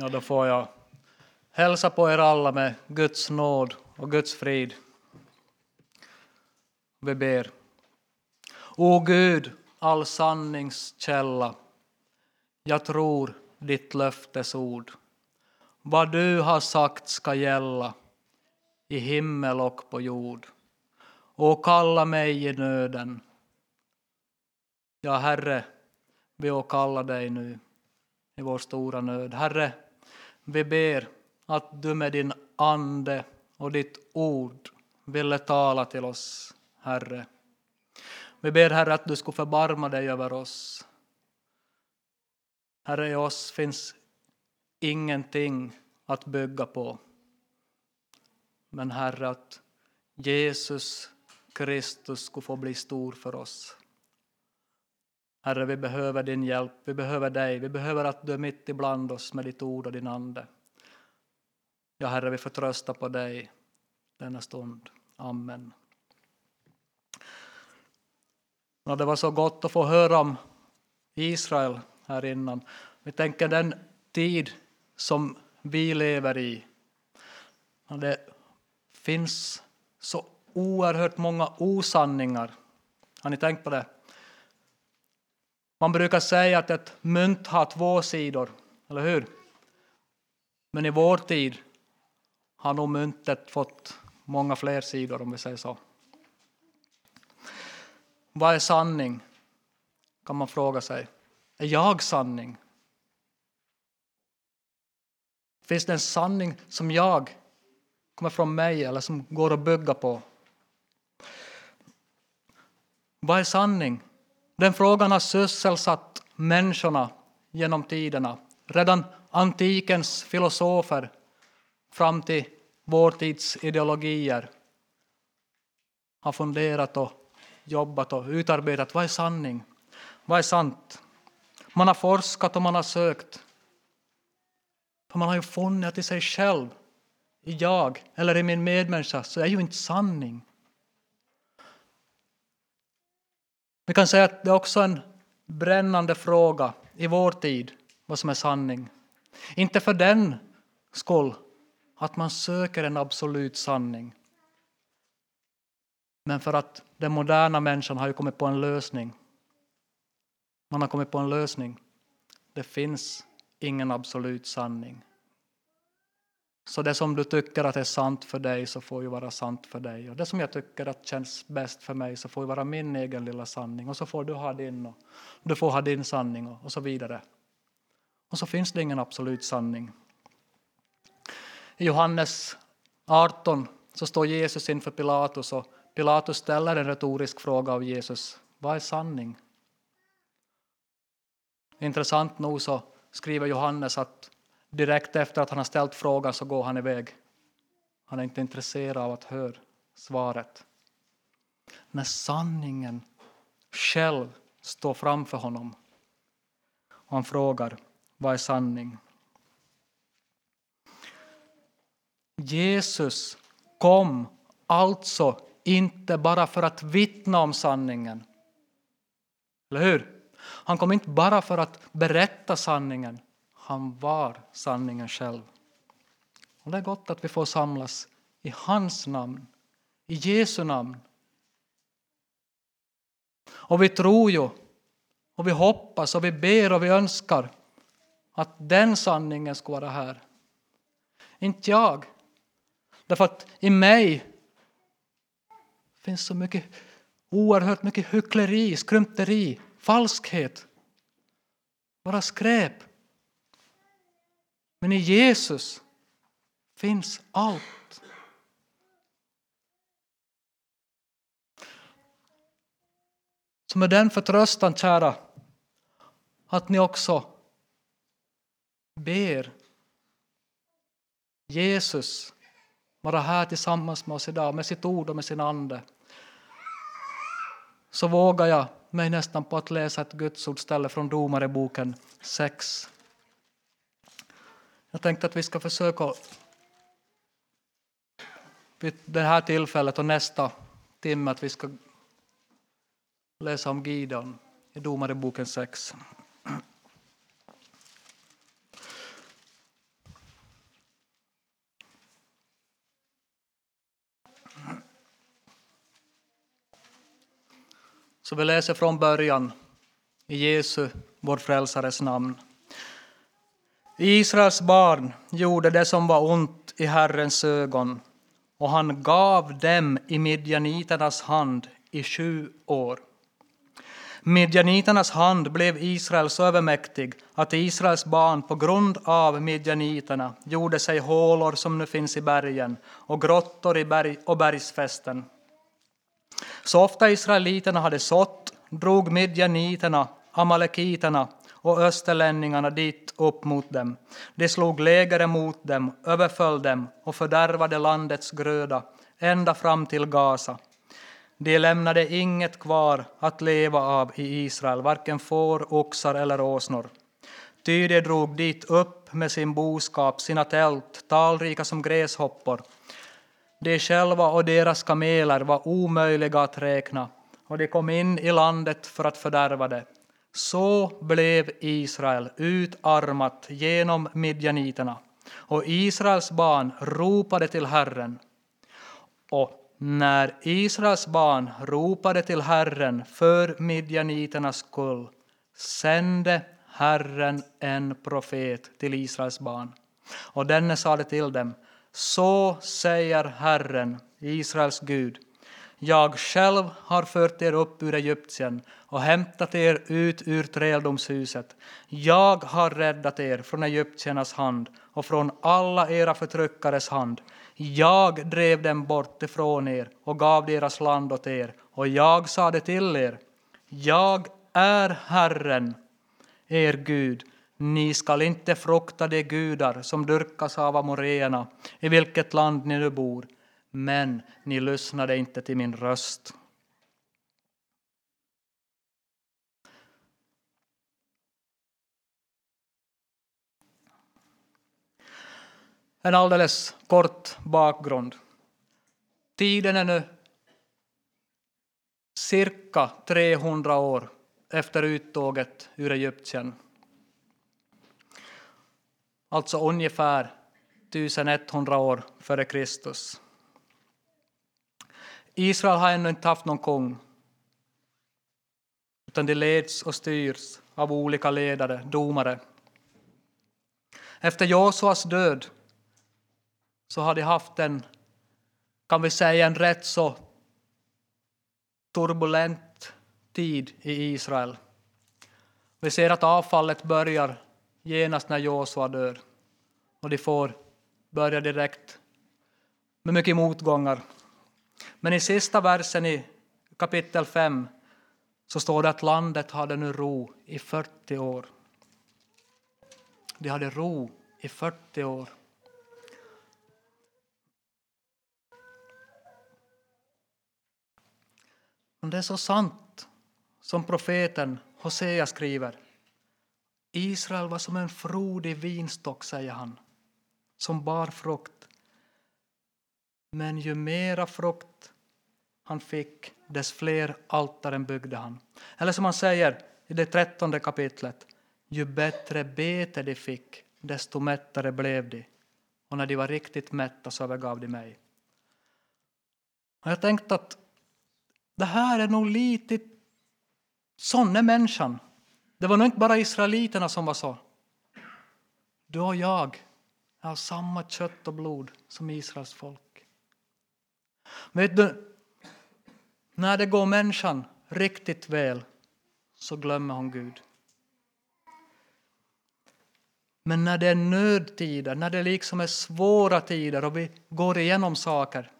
Ja, då får jag hälsa på er alla med Guds nåd och Guds frid. Vi ber. O Gud, all sanningskälla, jag tror ditt löftesord. Vad du har sagt ska gälla i himmel och på jord. O kalla mig i nöden. Ja, Herre, vi åkallar dig nu i vår stora nöd. Herre, vi ber att du med din ande och ditt ord ville tala till oss, Herre. Vi ber, Herre, att du skulle förbarma dig över oss. Herre, i oss finns ingenting att bygga på. Men Herre, att Jesus Kristus skulle få bli stor för oss. Herre, vi behöver din hjälp, vi behöver dig, vi behöver att du är mitt ibland oss med ditt ord och din ande. Ja, Herre, vi förtröstar på dig denna stund. Amen. Ja, det var så gott att få höra om Israel här innan. Vi tänker den tid som vi lever i. Ja, det finns så oerhört många osanningar. Har ni tänkt på det? Man brukar säga att ett mynt har två sidor, eller hur? Men i vår tid har nog myntet fått många fler sidor, om vi säger så. Vad är sanning? kan man fråga sig. Är jag sanning? Finns det en sanning som jag kommer från mig eller som går att bygga på? Vad är sanning? Den frågan har sysselsatt människorna genom tiderna. Redan antikens filosofer fram till vår tids ideologier har funderat och jobbat och utarbetat vad är sanning, vad är sant. Man har forskat och man har sökt. För man har ju funnit att i sig själv, i jag eller i min medmänniska, så är ju inte sanning. Vi kan säga att det är också en brännande fråga i vår tid, vad som är sanning. Inte för den skull att man söker en absolut sanning. Men för att den moderna människan har ju kommit på en lösning. Man har kommit på en lösning. Det finns ingen absolut sanning. Så det som du tycker att är sant för dig så får ju vara sant för dig. Och det som jag tycker att känns bäst för mig så får ju vara min egen lilla sanning. Och så får du ha din och du får ha din sanning och, och så vidare. Och så finns det ingen absolut sanning. I Johannes 18 så står Jesus inför Pilatus och Pilatus ställer en retorisk fråga av Jesus. Vad är sanning? Intressant nog så skriver Johannes att direkt efter att han har ställt frågan så går han iväg. Han är inte intresserad av att höra svaret. När sanningen själv står framför honom och han frågar vad är sanning? Jesus kom alltså inte bara för att vittna om sanningen. Eller hur? Han kom inte bara för att berätta sanningen. Han var sanningen själv. Och det är gott att vi får samlas i hans namn, i Jesu namn. Och vi tror ju, och vi hoppas och vi ber och vi önskar att den sanningen ska vara här. Inte jag. Därför att i mig finns så mycket, oerhört mycket hyckleri, skrymteri, falskhet, bara skräp. Men i Jesus finns allt. Så med den förtröstan, kära, att ni också ber Jesus vara här tillsammans med oss idag med sitt ord och med sin ande så vågar jag mig nästan på att läsa ett gudsordställe från Domareboken 6. Jag tänkte att vi ska försöka vid det här tillfället och nästa timme att vi ska läsa om Gideon i Domareboken 6. Så vi läser från början i Jesu, vår frälsares namn. Israels barn gjorde det som var ont i Herrens ögon och han gav dem i midjaniternas hand i sju år. Midjaniternas hand blev Israel så övermäktig att Israels barn på grund av midjaniterna gjorde sig hålor som nu finns i bergen och grottor i berg och bergsfästen. Så ofta israeliterna hade sått drog midjaniterna, amalekiterna och österlänningarna dit upp mot dem. De slog läger emot dem, överföll dem och fördärvade landets gröda ända fram till Gaza. De lämnade inget kvar att leva av i Israel, varken får, oxar eller åsnor. Ty de drog dit upp med sin boskap, sina tält, talrika som gräshoppor. De själva och deras kameler var omöjliga att räkna, och de kom in i landet för att fördärva det. Så blev Israel utarmat genom midjaniterna, och Israels barn ropade till Herren. Och när Israels barn ropade till Herren för midjaniternas skull sände Herren en profet till Israels barn. Och denne sade till dem, så säger Herren, Israels Gud, jag själv har fört er upp ur Egypten och hämtat er ut ur träldomshuset. Jag har räddat er från egyptiernas hand och från alla era förtryckares hand. Jag drev dem bort ifrån er och gav deras land åt er, och jag sade till er, jag är Herren, er Gud. Ni skall inte frukta de gudar som dyrkas av amoreerna, i vilket land ni nu bor, men ni lyssnade inte till min röst. En alldeles kort bakgrund. Tiden är nu cirka 300 år efter uttåget ur Egypten. Alltså ungefär 1100 år före Kristus. Israel har ännu inte haft någon kung, utan det leds och styrs av olika ledare, domare. Efter Josuas död så har de haft en, kan vi säga, en rätt så turbulent tid i Israel. Vi ser att avfallet börjar genast när Josua dör och de får börja direkt med mycket motgångar. Men i sista versen i kapitel 5 så står det att landet hade nu ro i 40 år. De hade ro i 40 år. Men det är så sant som profeten Hosea skriver. Israel var som en frodig vinstock, säger han, som bar frukt. Men ju mera frukt han fick, dess fler altaren byggde han. Eller som han säger i det trettonde kapitlet, ju bättre bete de fick, desto mättare blev de. Och när de var riktigt mätta så övergav de mig. Och jag tänkte att det här är nog lite sån är människan. Det var nog inte bara israeliterna som var så. Du och jag är av samma kött och blod som Israels folk. Vet du, när det går människan riktigt väl så glömmer hon Gud. Men när det är nödtider, när det liksom är svåra tider och vi går igenom saker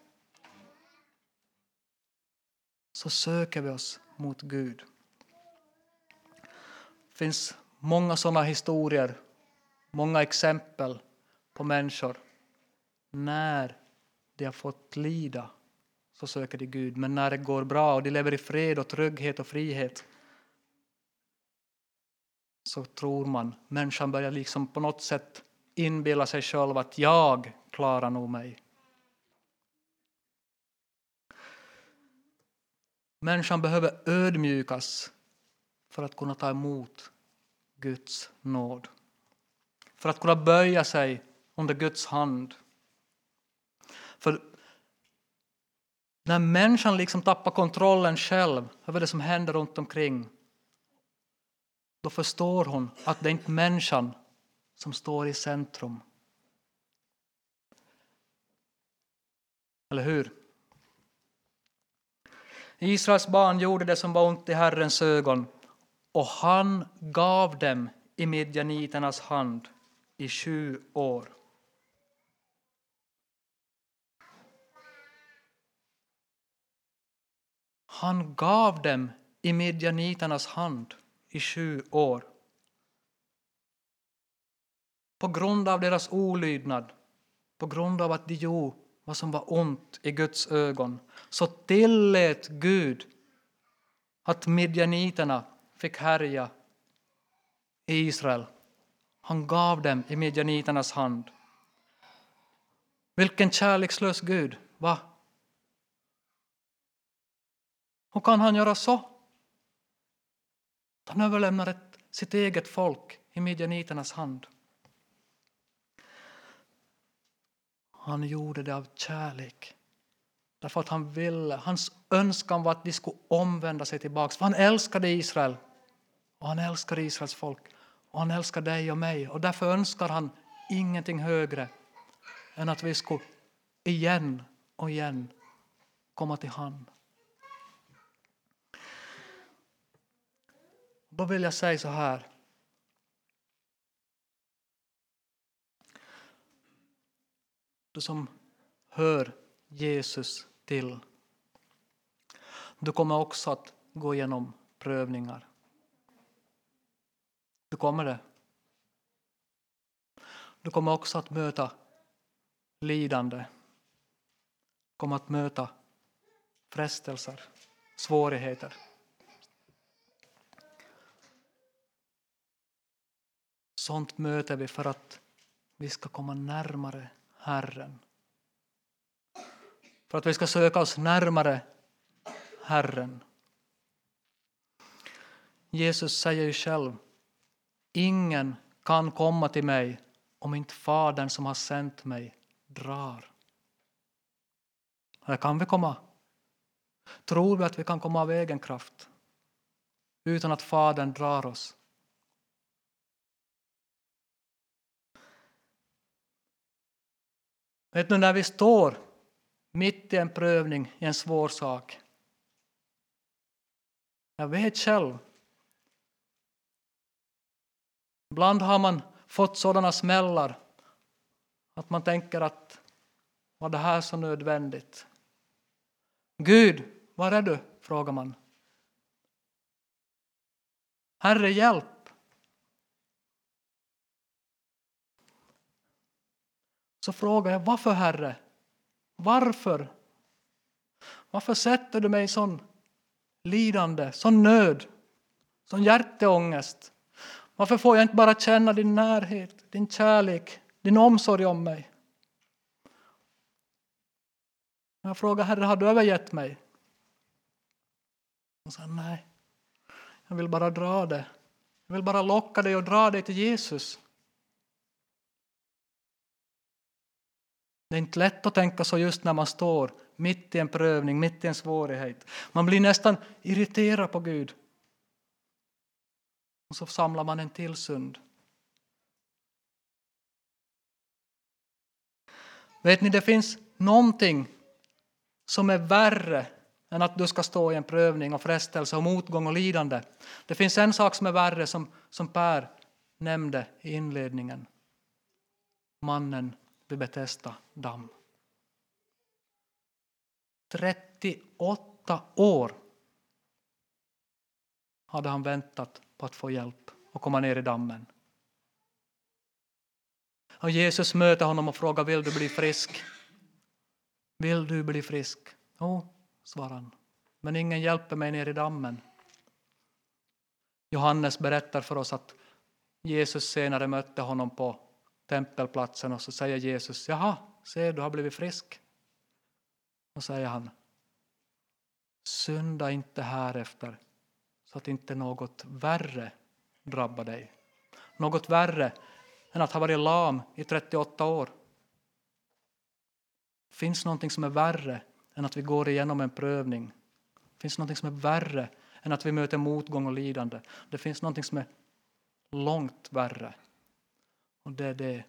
så söker vi oss mot Gud. Det finns många sådana historier, många exempel på människor. När de har fått lida så söker de Gud, men när det går bra och de lever i fred och trygghet och frihet så tror man, människan börjar liksom på något sätt inbilla sig själv att jag klarar nog mig. Människan behöver ödmjukas för att kunna ta emot Guds nåd. För att kunna böja sig under Guds hand. För när människan liksom tappar kontrollen själv över det som händer runt omkring då förstår hon att det är inte människan som står i centrum. Eller hur? Israels barn gjorde det som var ont i Herrens ögon och han gav dem i midjaniternas hand i sju år. Han gav dem i midjaniternas hand i sju år. På grund av deras olydnad, på grund av att de gjorde vad som var ont i Guds ögon, så tillät Gud att midjaniterna fick härja i Israel. Han gav dem i midjaniternas hand. Vilken kärlekslös Gud, va? Hur kan han göra så? Han överlämnar ett, sitt eget folk i midjaniternas hand. Han gjorde det av kärlek. Därför att han ville, hans önskan var att de skulle omvända sig tillbaka. För han älskade Israel. Och han älskar Israels folk. Och han älskar dig och mig. Och därför önskar han ingenting högre än att vi skulle igen och igen komma till honom. Då vill jag säga så här. Du som hör Jesus till. Du kommer också att gå igenom prövningar. Du kommer det. Du kommer också att möta lidande. Du kommer att möta frestelser, svårigheter. Sånt möter vi för att vi ska komma närmare Herren. För att vi ska söka oss närmare Herren. Jesus säger ju själv, ingen kan komma till mig om inte Fadern som har sänt mig drar. Eller kan vi komma? Tror vi att vi kan komma av egen kraft utan att Fadern drar oss? Vet du, när vi står mitt i en prövning, i en svår sak. Jag vet själv. Ibland har man fått sådana smällar att man tänker att var det här så nödvändigt? Gud, var är du? frågar man. Herre, hjälp! Så frågar jag varför Herre? Varför? Varför sätter du mig i sån lidande, sån nöd, sån hjärteångest? Varför får jag inte bara känna din närhet, din kärlek, din omsorg om mig? Jag frågar Herre, har du övergett mig? Och sa nej, jag vill bara dra det. Jag vill bara locka dig och dra dig till Jesus. Det är inte lätt att tänka så just när man står mitt i en prövning, mitt i en svårighet. Man blir nästan irriterad på Gud. Och så samlar man en till synd. Vet ni, det finns någonting som är värre än att du ska stå i en prövning och frestelse och motgång och lidande. Det finns en sak som är värre som, som Per nämnde i inledningen. Mannen vid Betesda damm. 38 år hade han väntat på att få hjälp och komma ner i dammen. Och Jesus möter honom och frågar vill du bli frisk. Vill du bli frisk? Jo, svarar han. Men ingen hjälper mig ner i dammen. Johannes berättar för oss att Jesus senare mötte honom på tempelplatsen och så säger Jesus, jaha, se du har blivit frisk. Och säger han, synda inte här efter så att inte något värre drabbar dig. Något värre än att ha varit lam i 38 år. Det finns någonting som är värre än att vi går igenom en prövning. Det finns någonting som är värre än att vi möter motgång och lidande. Det finns någonting som är långt värre. Och det är det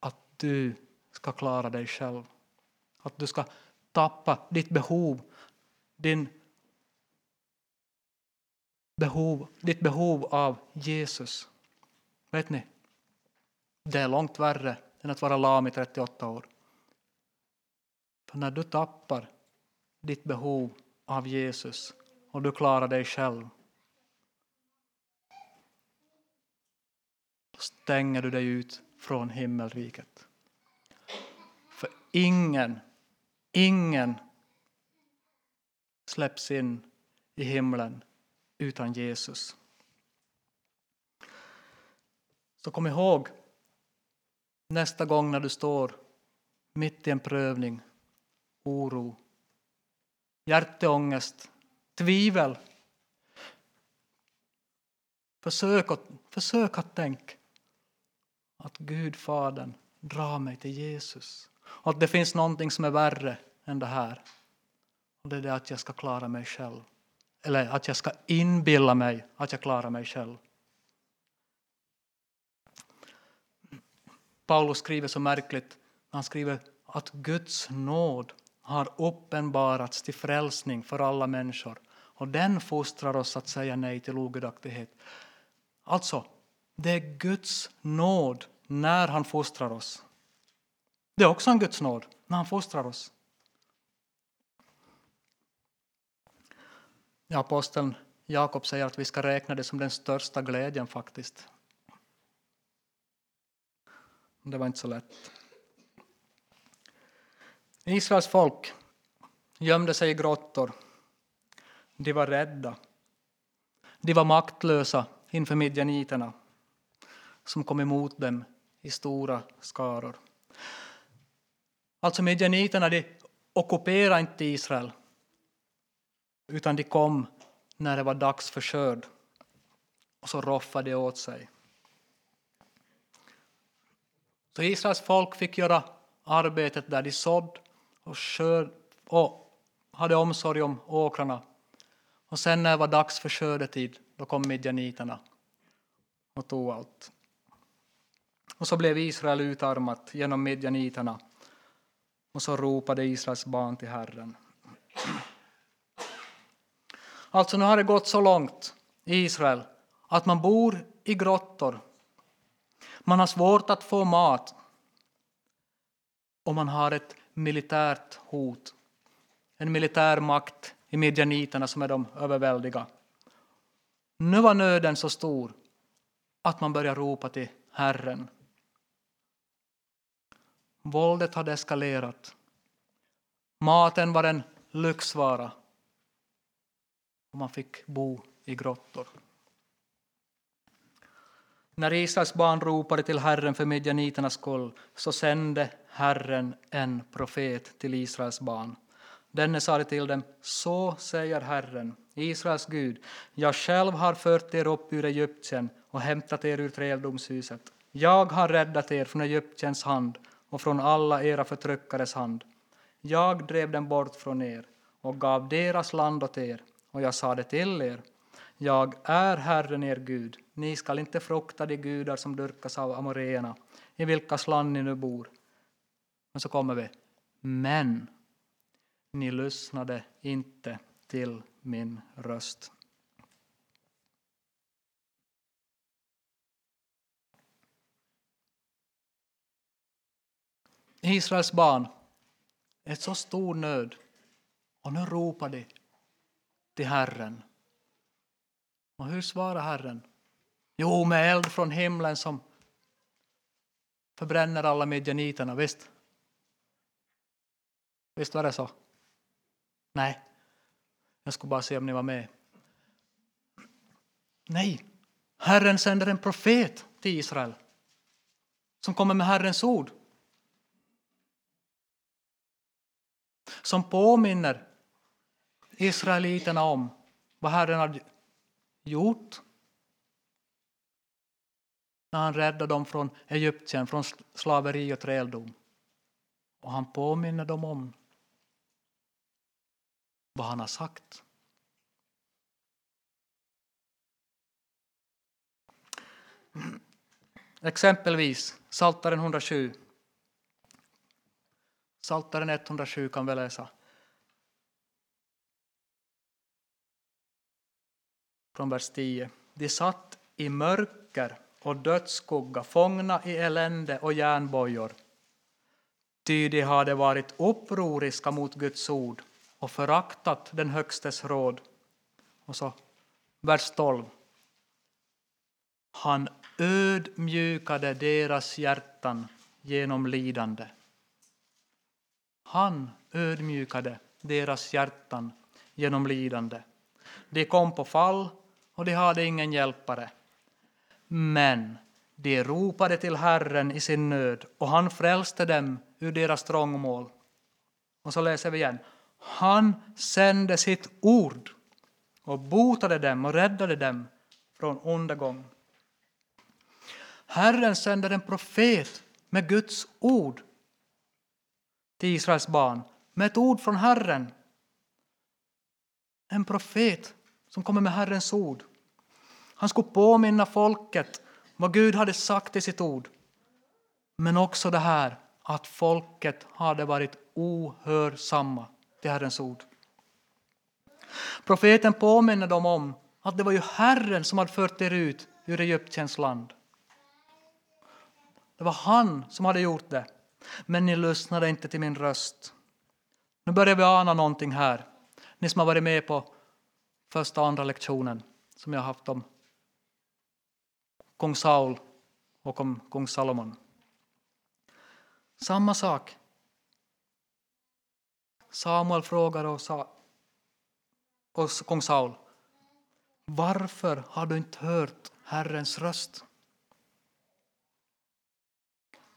att du ska klara dig själv. Att du ska tappa ditt behov, din behov, ditt behov av Jesus. Vet ni? Det är långt värre än att vara lam i 38 år. För när du tappar ditt behov av Jesus och du klarar dig själv då stänger du dig ut från himmelriket. För ingen, ingen släpps in i himlen utan Jesus. Så kom ihåg nästa gång när du står mitt i en prövning, oro, hjärteångest, tvivel. Försök att, försök att tänka att Gud, Fadern, drar mig till Jesus. Och att det finns någonting som är värre än det här. Och det är det att jag ska klara mig själv. Eller att jag ska inbilla mig att jag klarar mig själv. Paulus skriver så märkligt. Han skriver att Guds nåd har uppenbarats till frälsning för alla människor. Och den fostrar oss att säga nej till ogudaktighet. Alltså, det är Guds nåd när han fostrar oss. Det är också en Guds nåd när han fostrar oss. Aposteln Jakob säger att vi ska räkna det som den största glädjen faktiskt. Det var inte så lätt. Israels folk gömde sig i grottor. De var rädda. De var maktlösa inför midjaniterna som kom emot dem i stora skaror. Alltså midjaniterna de ockuperade inte Israel utan de kom när det var dags för skörd och så roffade de åt sig. Så Israels folk fick göra arbetet där de sådde och, skörd, och hade omsorg om åkrarna. Och sen när det var dags för skördetid, då kom midjaniterna och tog allt. Och så blev Israel utarmat genom midjaniterna. Och så ropade Israels barn till Herren. Alltså nu har det gått så långt i Israel att man bor i grottor. Man har svårt att få mat. Och man har ett militärt hot. En militär makt i midjaniterna som är de överväldiga. Nu var nöden så stor att man började ropa till Herren. Våldet hade eskalerat. Maten var en lyxvara. Och man fick bo i grottor. När Israels barn ropade till Herren för midjaniternas skull så sände Herren en profet till Israels barn. Denne sade till dem, så säger Herren, Israels Gud, jag själv har fört er upp ur Egypten och hämtat er ur träldomshuset. Jag har räddat er från Egyptens hand och från alla era förtryckares hand. Jag drev dem bort från er och gav deras land åt er, och jag sade till er, jag är Herren er Gud, ni skall inte frukta de gudar som dyrkas av amoreerna, i vilkas land ni nu bor. Men så kommer vi, men ni lyssnade inte till min röst. Israels barn är så stor nöd och nu ropar de till Herren. Och hur svarar Herren? Jo, med eld från himlen som förbränner alla midjaniterna, visst? Visst var det så? Nej, jag skulle bara se om ni var med. Nej, Herren sänder en profet till Israel som kommer med Herrens ord. Som påminner israeliterna om vad Herren har gjort när han räddade dem från Egypten, från slaveri och träldom. Och han påminner dem om vad han har sagt. Exempelvis Saltaren 107. Saltaren 107 kan vi läsa. Från vers 10. De satt i mörker och dödsskugga, fångna i elände och järnbojor. Ty de hade varit upproriska mot Guds ord och föraktat den Högstes råd. Och så vers 12. Han ödmjukade deras hjärtan genom lidande. Han ödmjukade deras hjärtan genom lidande. De kom på fall och de hade ingen hjälpare. Men de ropade till Herren i sin nöd och han frälste dem ur deras trångmål. Och så läser vi igen. Han sände sitt ord och botade dem och räddade dem från undergång. Herren sänder en profet med Guds ord till Israels barn, med ett ord från Herren. En profet som kommer med Herrens ord. Han skulle påminna folket vad Gud hade sagt i sitt ord. Men också det här att folket hade varit ohörsamma till Herrens ord. Profeten påminner dem om att det var ju Herren som hade fört er ut ur Egyptens land. Det var han som hade gjort det. Men ni lyssnade inte till min röst. Nu börjar vi ana någonting här. Ni som har varit med på första och andra lektionen som jag har haft om kung Saul och om kung Salomon. Samma sak. Samuel frågar och, sa, och kung Saul varför har du inte hört Herrens röst?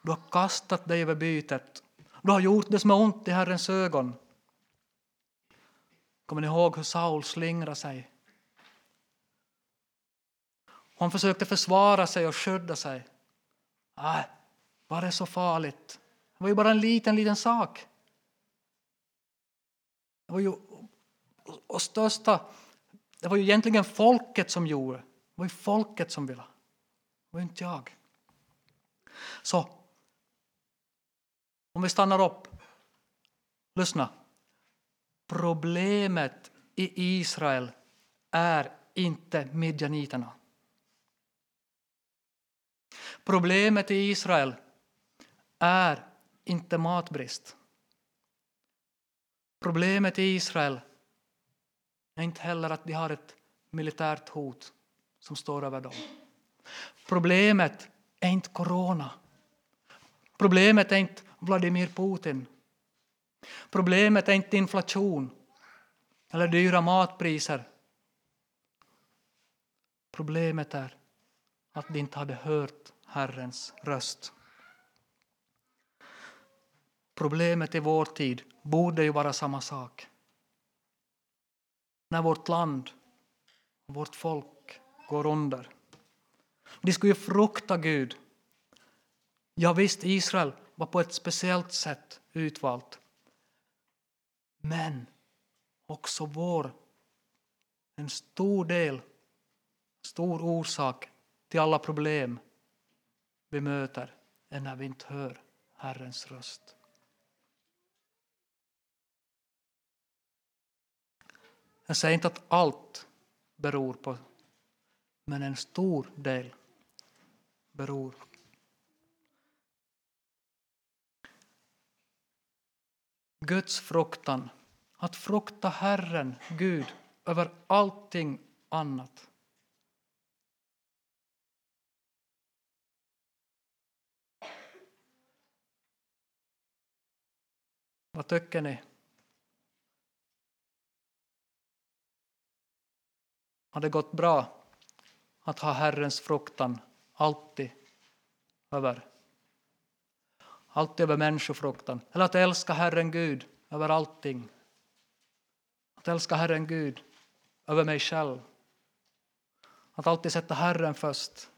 Du har kastat dig över bytet. Du har gjort det som är ont i Herrens ögon. Kommer ni ihåg hur Saul slingrade sig? Han försökte försvara sig och skydda sig. Äh, var det så farligt? Det var ju bara en liten, liten sak. Det var ju och största, det var ju egentligen folket som gjorde det. var ju folket som ville. Det var inte jag. Så om vi stannar upp. Lyssna. Problemet i Israel är inte midjaniterna. Problemet i Israel är inte matbrist. Problemet i Israel är inte heller att de har ett militärt hot som står över dem. Problemet är inte corona. Problemet är inte Vladimir Putin. Problemet är inte inflation eller dyra matpriser. Problemet är att de inte hade hört Herrens röst. Problemet i vår tid borde ju vara samma sak. När vårt land vårt folk går under. De skulle ju frukta Gud. Ja, visst, Israel var på ett speciellt sätt utvalt. Men också vår, en stor del, stor orsak till alla problem vi möter är när vi inte hör Herrens röst. Jag säger inte att allt beror på, men en stor del beror Guds fruktan, att frukta Herren, Gud, över allting annat. Vad tycker ni? Har det gått bra att ha Herrens fruktan alltid över alltid över människofruktan. Eller att älska Herren Gud över allting. Att älska Herren Gud över mig själv. Att alltid sätta Herren först.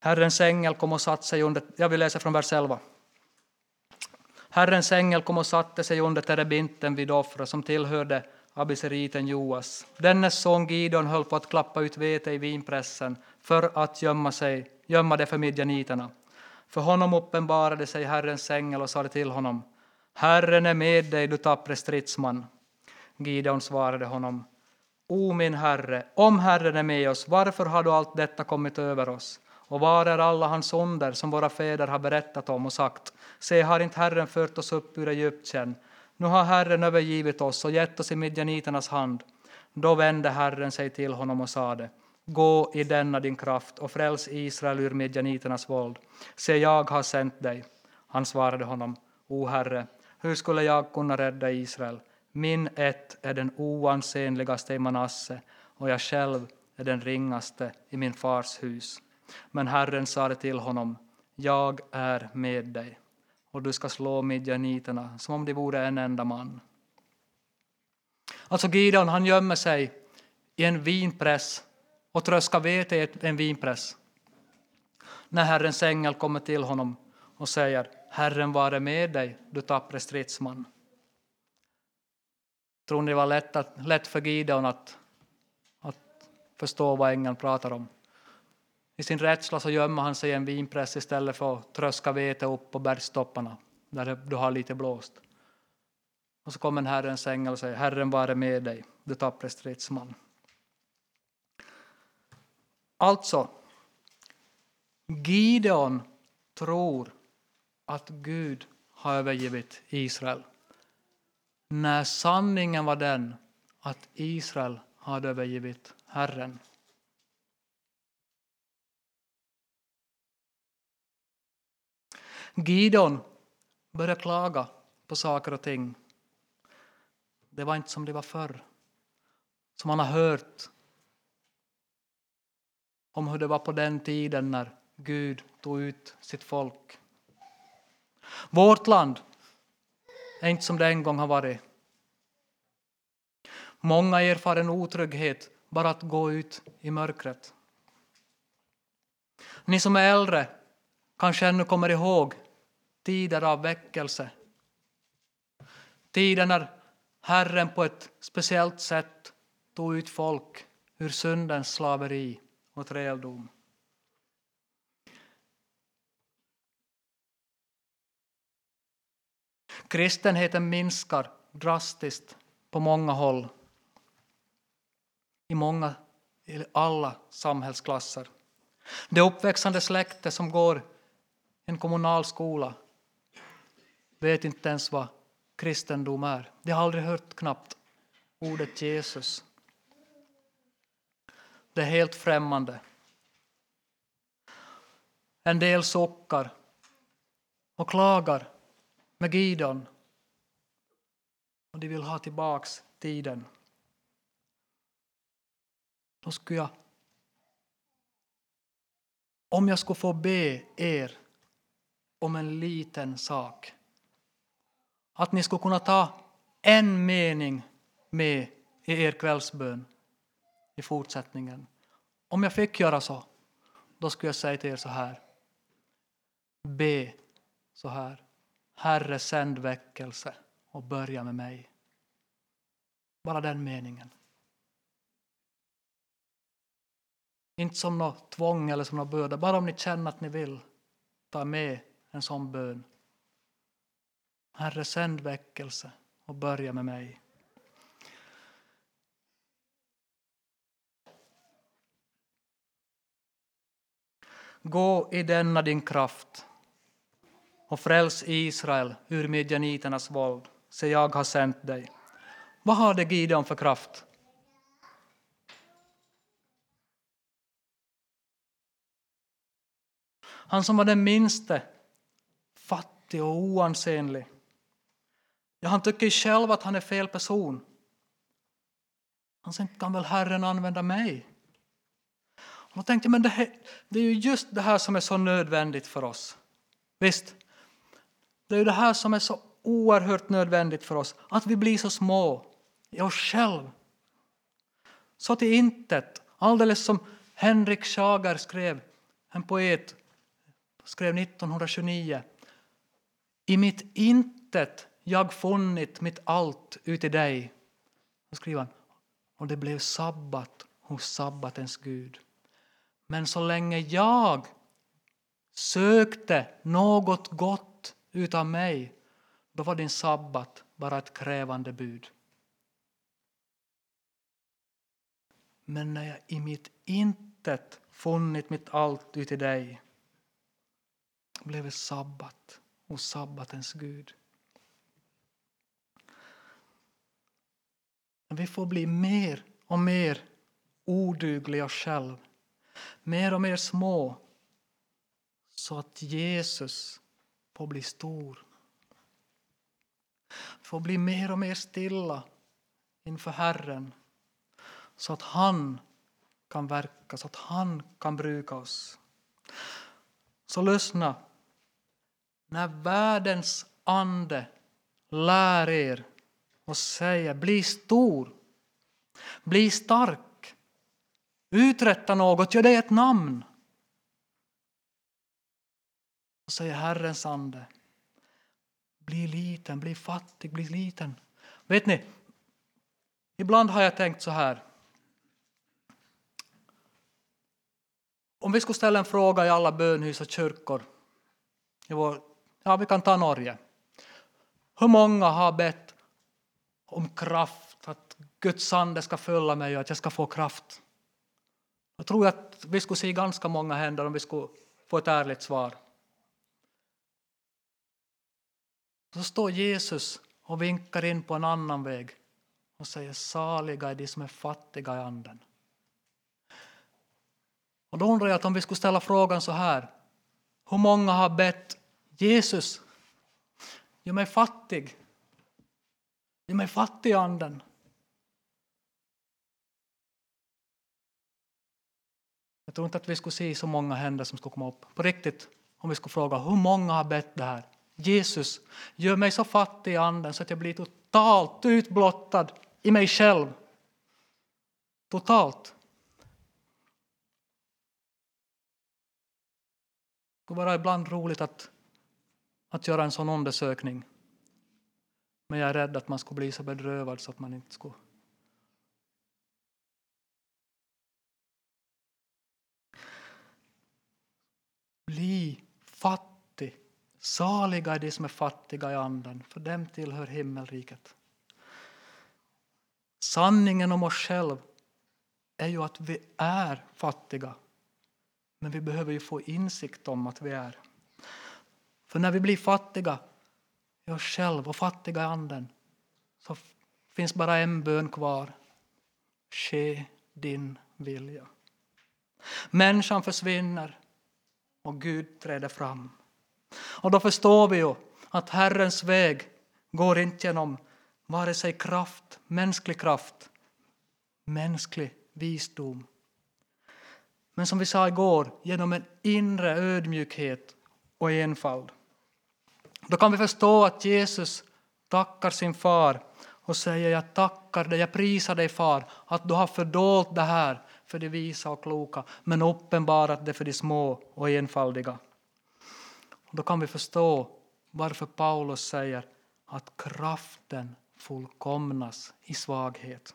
Herrens ängel kom och satte sig under... Jag vill läsa från vers 11. Herrens ängel kom och satte sig under terebinten vid offret som tillhörde abiseriten Joas. Dennes son Gideon höll på att klappa ut vete i vinpressen för att gömma, sig, gömma det för midjaniterna. För honom uppenbarade sig Herrens ängel och sade till honom Herren är med dig, du tappre stridsman. Gideon svarade honom O min herre, om Herren är med oss, varför har då allt detta kommit över oss? Och var är alla hans onder som våra fäder har berättat om och sagt, se, har inte Herren fört oss upp ur Egypten? Nu har Herren övergivit oss och gett oss i midjaniternas hand. Då vände Herren sig till honom och sade, gå i denna din kraft och fräls Israel ur midjaniternas våld. Se, jag har sänt dig. Han svarade honom, O Herre, hur skulle jag kunna rädda Israel? Min ett är den oansenligaste i Manasse och jag själv är den ringaste i min fars hus. Men Herren sade till honom, jag är med dig och du ska slå midjaniterna som om de vore en enda man. Alltså Gideon han gömmer sig i en vinpress och tröskar vete i en vinpress. När Herrens ängel kommer till honom och säger Herren vare med dig, du tappre stridsman. Tror ni det var lätt, att, lätt för Gideon att, att förstå vad ängeln pratar om? I sin rädsla så gömmer han sig i en vinpress istället för att tröska vete upp på bergstopparna där du har lite blåst. Och så kommer Herrens ängel och säger Herren vare med dig, du tappre stridsman. Alltså, Gideon tror att Gud har övergivit Israel när sanningen var den att Israel hade övergivit Herren. Gidon började klaga på saker och ting. Det var inte som det var förr. Som han har hört om hur det var på den tiden när Gud tog ut sitt folk. Vårt land är inte som det en gång har varit. Många erfar en otrygghet bara att gå ut i mörkret. Ni som är äldre kanske ännu kommer ihåg tider av väckelse. Tider när Herren på ett speciellt sätt tog ut folk ur syndens slaveri och träldom. Kristenheten minskar drastiskt på många håll. I många, i alla samhällsklasser. Det uppväxande släkte som går en kommunal skola vet inte ens vad kristendom är. De har aldrig hört knappt ordet Jesus. Det är helt främmande. En del sockar och klagar med Gidon Och de vill ha tillbaks tiden. Då skulle jag, om jag skulle få be er om en liten sak, att ni skulle kunna ta en mening med i er kvällsbön i fortsättningen. Om jag fick göra så, då skulle jag säga till er så här. Be så här. Herre, sänd väckelse och börja med mig. Bara den meningen. Inte som något tvång eller som något böda, bara om ni känner att ni vill ta med en sån bön. Herre, sänd väckelse och börja med mig. Gå i denna din kraft och fräls Israel ur midjaniternas våld, se jag har sänt dig. Vad hade Gideon för kraft? Han som var den minste, fattig och oansenlig. Ja, han tycker själv att han är fel person. Han sen kan väl Herren använda mig? Och då tänkte jag, men det, här, det är ju just det här som är så nödvändigt för oss. Visst, det är ju det här som är så oerhört nödvändigt för oss, att vi blir så små i oss själva. Så till intet, alldeles som Henrik Schager skrev, en poet, skrev 1929. I mitt intet jag funnit mitt allt uti dig. Så skriver han, och det blev sabbat hos sabbatens Gud. Men så länge jag sökte något gott utav mig, då var din sabbat bara ett krävande bud. Men när jag i mitt intet funnit mitt allt uti dig, blev det sabbat hos sabbatens Gud. Vi får bli mer och mer odugliga själv, mer och mer små, så att Jesus får bli stor. Vi får bli mer och mer stilla inför Herren, så att han kan verka, så att han kan bruka oss. Så lyssna. När världens ande lär er och säger bli stor, bli stark, uträtta något, gör dig ett namn. Och säger Herrens ande, bli liten, bli fattig, bli liten. Vet ni, ibland har jag tänkt så här. Om vi skulle ställa en fråga i alla bönhus och kyrkor, i vår, ja vi kan ta Norge. Hur många har bett om kraft, att Guds ande ska fylla mig och att jag ska få kraft? Jag tror att vi skulle se ganska många händer om vi skulle få ett ärligt svar. Så står Jesus och vinkar in på en annan väg och säger saliga är de som är fattiga i anden. Och då undrar jag att om vi skulle ställa frågan så här. Hur många har bett Jesus, gör mig fattig. De mig fattiga i anden. Jag tror inte att vi skulle se så många händer som skulle komma upp. På riktigt, om vi skulle fråga hur många har bett det här? Jesus, gör mig så fattig i anden så att jag blir totalt utblottad i mig själv. Totalt. Det skulle vara ibland roligt att, att göra en sån undersökning. Men jag är rädd att man skulle bli så bedrövad så att man inte skulle Bli fattig. Saliga är de som är fattiga i anden, för dem tillhör himmelriket. Sanningen om oss själva är ju att vi är fattiga. Men vi behöver ju få insikt om att vi är. För när vi blir fattiga i oss själva och fattiga i anden så finns bara en bön kvar. Ske din vilja. Människan försvinner och Gud träder fram. Och då förstår vi ju att Herrens väg går inte genom vare sig kraft, mänsklig kraft, mänsklig visdom. Men som vi sa igår, genom en inre ödmjukhet och enfald. Då kan vi förstå att Jesus tackar sin far och säger jag tackar dig, jag prisar dig far, att du har fördolt det här för de visa och kloka, men uppenbarat det för de små och enfaldiga. Då kan vi förstå varför Paulus säger att kraften fullkomnas i svaghet.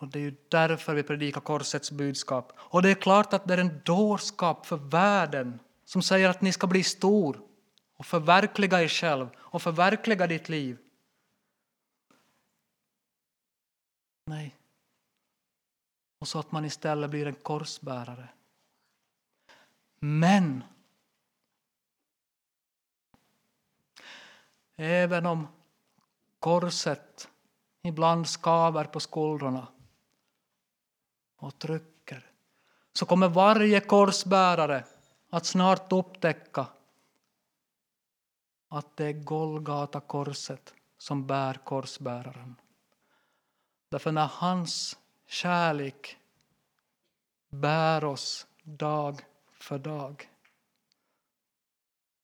Och Det är ju därför vi predikar korsets budskap. Och det är klart att det är en dårskap för världen som säger att ni ska bli stor och förverkliga er själv och förverkliga ditt liv. Nej. Och så att man istället blir en korsbärare. Men även om korset ibland skaver på skuldrorna och trycker så kommer varje korsbärare att snart upptäcka att det är Golgata korset som bär korsbäraren. Därför när hans kärlek bär oss dag för dag.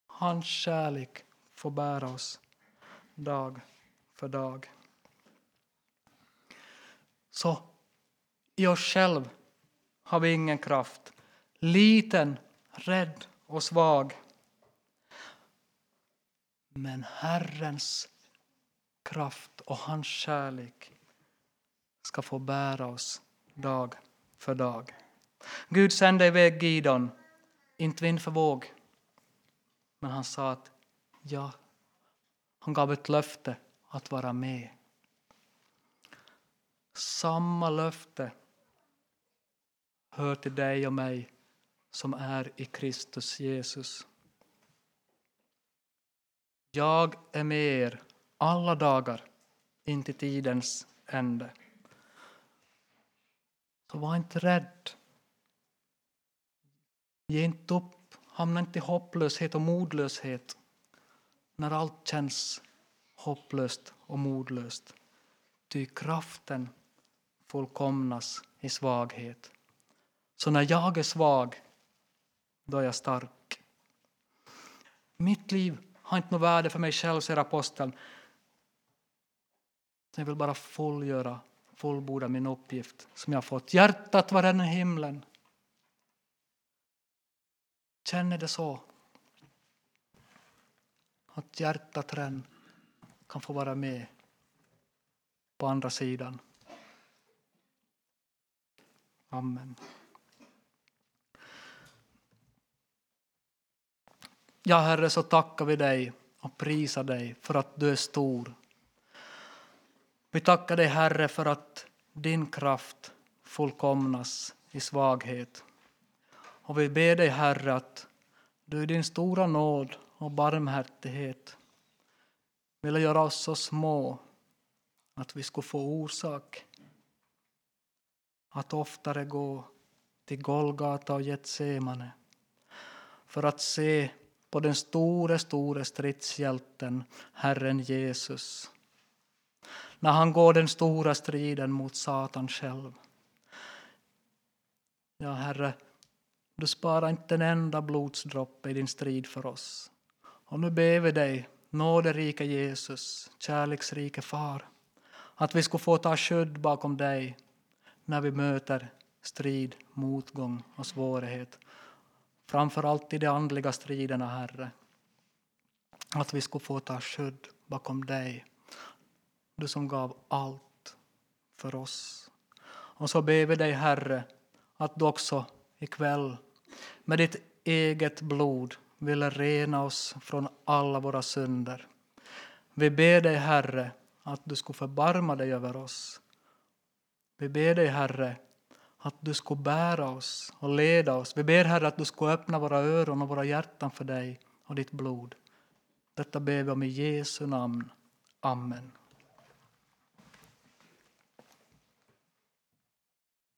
Hans kärlek får bära oss dag för dag. Så i oss själv har vi ingen kraft. Liten, rädd och svag. Men Herrens kraft och hans kärlek ska få bära oss dag för dag. Gud sände iväg Gidon, inte vind för våg, men han sa att ja, han gav ett löfte att vara med. Samma löfte hör till dig och mig som är i Kristus Jesus. Jag är med er alla dagar in till tidens ände. Så var inte rädd. Ge inte upp, hamna inte i hopplöshet och modlöshet när allt känns hopplöst och modlöst. Ty kraften fullkomnas i svaghet. Så när jag är svag, då är jag stark. Mitt liv har inte något värde för mig själv, säger aposteln. Jag vill bara fullgöra, fullborda min uppgift som jag fått. Hjärtat var den i himlen. Känner det så? Att hjärtat redan kan få vara med på andra sidan. Amen. Ja, Herre, så tackar vi dig och prisar dig för att du är stor. Vi tackar dig, Herre, för att din kraft fullkomnas i svaghet. Och vi ber dig, Herre, att du i din stora nåd och barmhärtighet ville göra oss så små att vi skulle få orsak att oftare gå till Golgata och Getsemane för att se på den store, store stridshjälten, Herren Jesus. När han går den stora striden mot Satan själv. Ja, Herre, du sparar inte en enda blodsdroppe i din strid för oss. Och nu ber vi dig, nåderike Jesus, kärleksrike Far, att vi ska få ta skydd bakom dig när vi möter strid, motgång och svårighet. Framför allt i de andliga striderna, Herre. Att vi skulle få ta skydd bakom dig, du som gav allt för oss. Och så ber vi dig, Herre, att du också ikväll med ditt eget blod vill rena oss från alla våra synder. Vi ber dig, Herre, att du skulle förbarma dig över oss. Vi ber dig, Herre, att du ska bära oss och leda oss. Vi ber, Herre, att du ska öppna våra öron och våra hjärtan för dig och ditt blod. Detta ber vi om i Jesu namn. Amen.